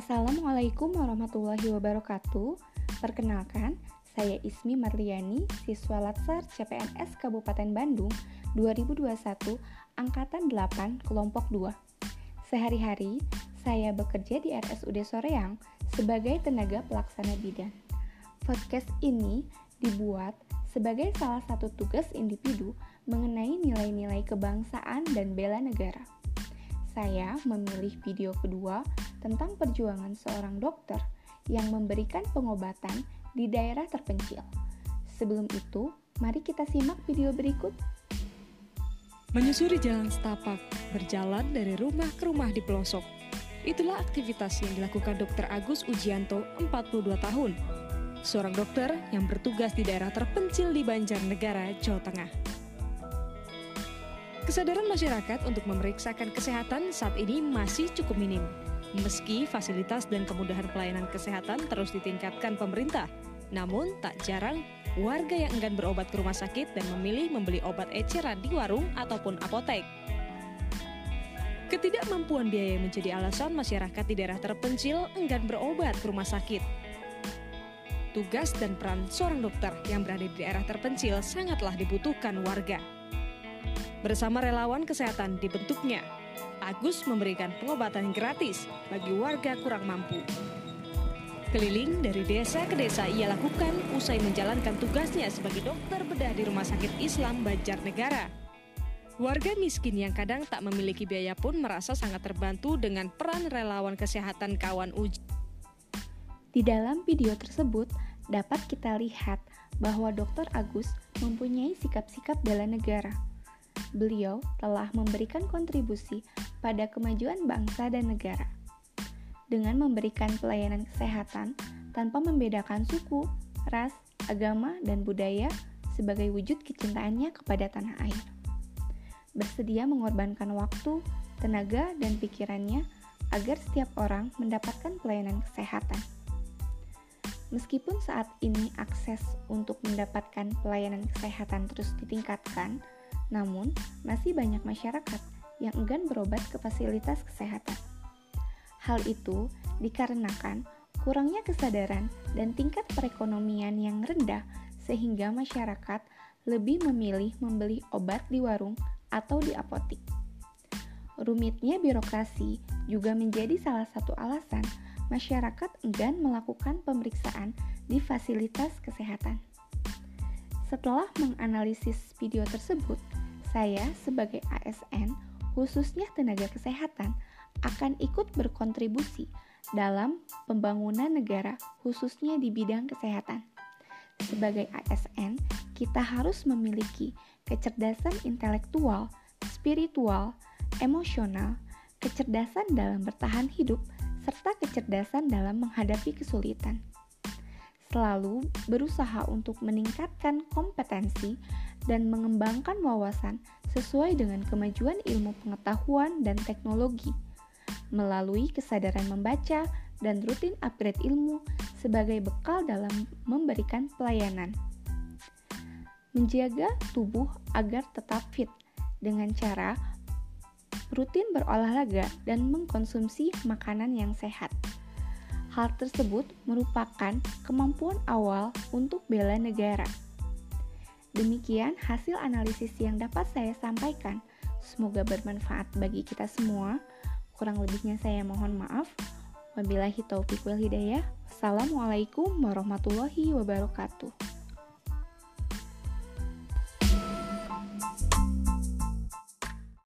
Assalamualaikum warahmatullahi wabarakatuh. Perkenalkan, saya Ismi Marliani, siswa Latsar CPNS Kabupaten Bandung 2021, angkatan 8, kelompok 2. Sehari-hari, saya bekerja di RSUD Soreang sebagai tenaga pelaksana bidan. Podcast ini dibuat sebagai salah satu tugas individu mengenai nilai-nilai kebangsaan dan bela negara saya memilih video kedua tentang perjuangan seorang dokter yang memberikan pengobatan di daerah terpencil. Sebelum itu, mari kita simak video berikut. Menyusuri jalan setapak, berjalan dari rumah ke rumah di pelosok. Itulah aktivitas yang dilakukan Dr. Agus Ujianto, 42 tahun. Seorang dokter yang bertugas di daerah terpencil di Banjarnegara, Jawa Tengah. Kesadaran masyarakat untuk memeriksakan kesehatan saat ini masih cukup minim. Meski fasilitas dan kemudahan pelayanan kesehatan terus ditingkatkan pemerintah, namun tak jarang warga yang enggan berobat ke rumah sakit dan memilih membeli obat eceran di warung ataupun apotek. Ketidakmampuan biaya menjadi alasan masyarakat di daerah terpencil enggan berobat ke rumah sakit. Tugas dan peran seorang dokter yang berada di daerah terpencil sangatlah dibutuhkan warga. Bersama relawan kesehatan dibentuknya, Agus memberikan pengobatan gratis bagi warga kurang mampu. Keliling dari desa ke desa ia lakukan usai menjalankan tugasnya sebagai dokter bedah di Rumah Sakit Islam Banjarnegara. Warga miskin yang kadang tak memiliki biaya pun merasa sangat terbantu dengan peran relawan kesehatan kawan uji. Di dalam video tersebut dapat kita lihat bahwa Dr. Agus mempunyai sikap-sikap bela negara beliau telah memberikan kontribusi pada kemajuan bangsa dan negara. Dengan memberikan pelayanan kesehatan tanpa membedakan suku, ras, agama, dan budaya sebagai wujud kecintaannya kepada tanah air. Bersedia mengorbankan waktu, tenaga, dan pikirannya agar setiap orang mendapatkan pelayanan kesehatan. Meskipun saat ini akses untuk mendapatkan pelayanan kesehatan terus ditingkatkan, namun, masih banyak masyarakat yang enggan berobat ke fasilitas kesehatan. Hal itu dikarenakan kurangnya kesadaran dan tingkat perekonomian yang rendah sehingga masyarakat lebih memilih membeli obat di warung atau di apotik. Rumitnya birokrasi juga menjadi salah satu alasan masyarakat enggan melakukan pemeriksaan di fasilitas kesehatan. Setelah menganalisis video tersebut, saya sebagai ASN, khususnya tenaga kesehatan, akan ikut berkontribusi dalam pembangunan negara, khususnya di bidang kesehatan. Sebagai ASN, kita harus memiliki kecerdasan intelektual, spiritual, emosional, kecerdasan dalam bertahan hidup, serta kecerdasan dalam menghadapi kesulitan. Selalu berusaha untuk meningkatkan kompetensi dan mengembangkan wawasan sesuai dengan kemajuan ilmu pengetahuan dan teknologi melalui kesadaran membaca dan rutin upgrade ilmu sebagai bekal dalam memberikan pelayanan. Menjaga tubuh agar tetap fit dengan cara rutin berolahraga dan mengkonsumsi makanan yang sehat. Hal tersebut merupakan kemampuan awal untuk bela negara. Demikian hasil analisis yang dapat saya sampaikan. Semoga bermanfaat bagi kita semua. Kurang lebihnya saya mohon maaf. Wabillahi taufiq wal hidayah. Assalamualaikum warahmatullahi wabarakatuh.